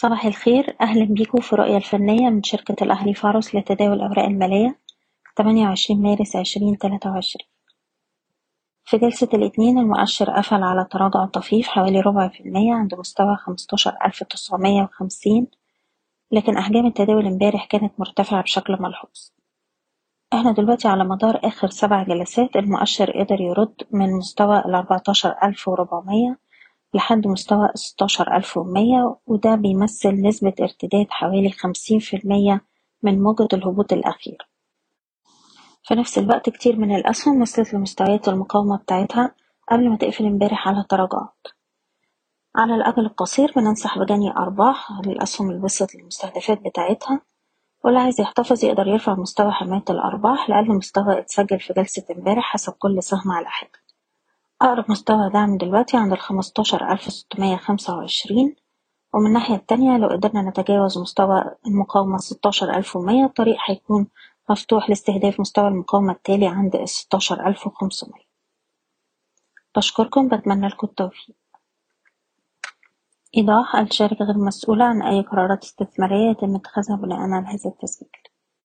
صباح الخير. أهلا بيكم في رؤية الفنية من شركة الأهلي فاروس لتداول الأوراق المالية. تمانية وعشرين مارس عشرين تلاتة وعشرين. في جلسة الاثنين المؤشر قفل على تراجع طفيف حوالي ربع في المية عند مستوى خمستاشر ألف تسعمية وخمسين. لكن أحجام التداول امبارح كانت مرتفعة بشكل ملحوظ. إحنا دلوقتي على مدار آخر سبع جلسات المؤشر قدر يرد من مستوى الأربعتاشر ألف وربعمية لحد مستوى الستاشر ألف ومية وده بيمثل نسبة ارتداد حوالي خمسين في المية من موجة الهبوط الأخير. في نفس الوقت كتير من الأسهم وصلت لمستويات المقاومة بتاعتها قبل ما تقفل امبارح على تراجعات على الأجل القصير بننصح بجني أرباح للأسهم اللي وصلت للمستهدفات بتاعتها واللي عايز يحتفظ يقدر يرفع مستوى حماية الأرباح لأقل مستوى اتسجل في جلسة امبارح حسب كل سهم على حدة أقرب مستوى دعم دلوقتي عند الخمستاشر ألف ستمية خمسة وعشرين ومن الناحية التانية لو قدرنا نتجاوز مستوى المقاومة ستاشر ألف ومية الطريق هيكون مفتوح لاستهداف مستوى المقاومة التالي عند الستاشر ألف وخمسمية. بشكركم لكم التوفيق. إيضاح الشركة غير مسؤولة عن أي قرارات استثمارية يتم اتخاذها بناء على هذا التسجيل.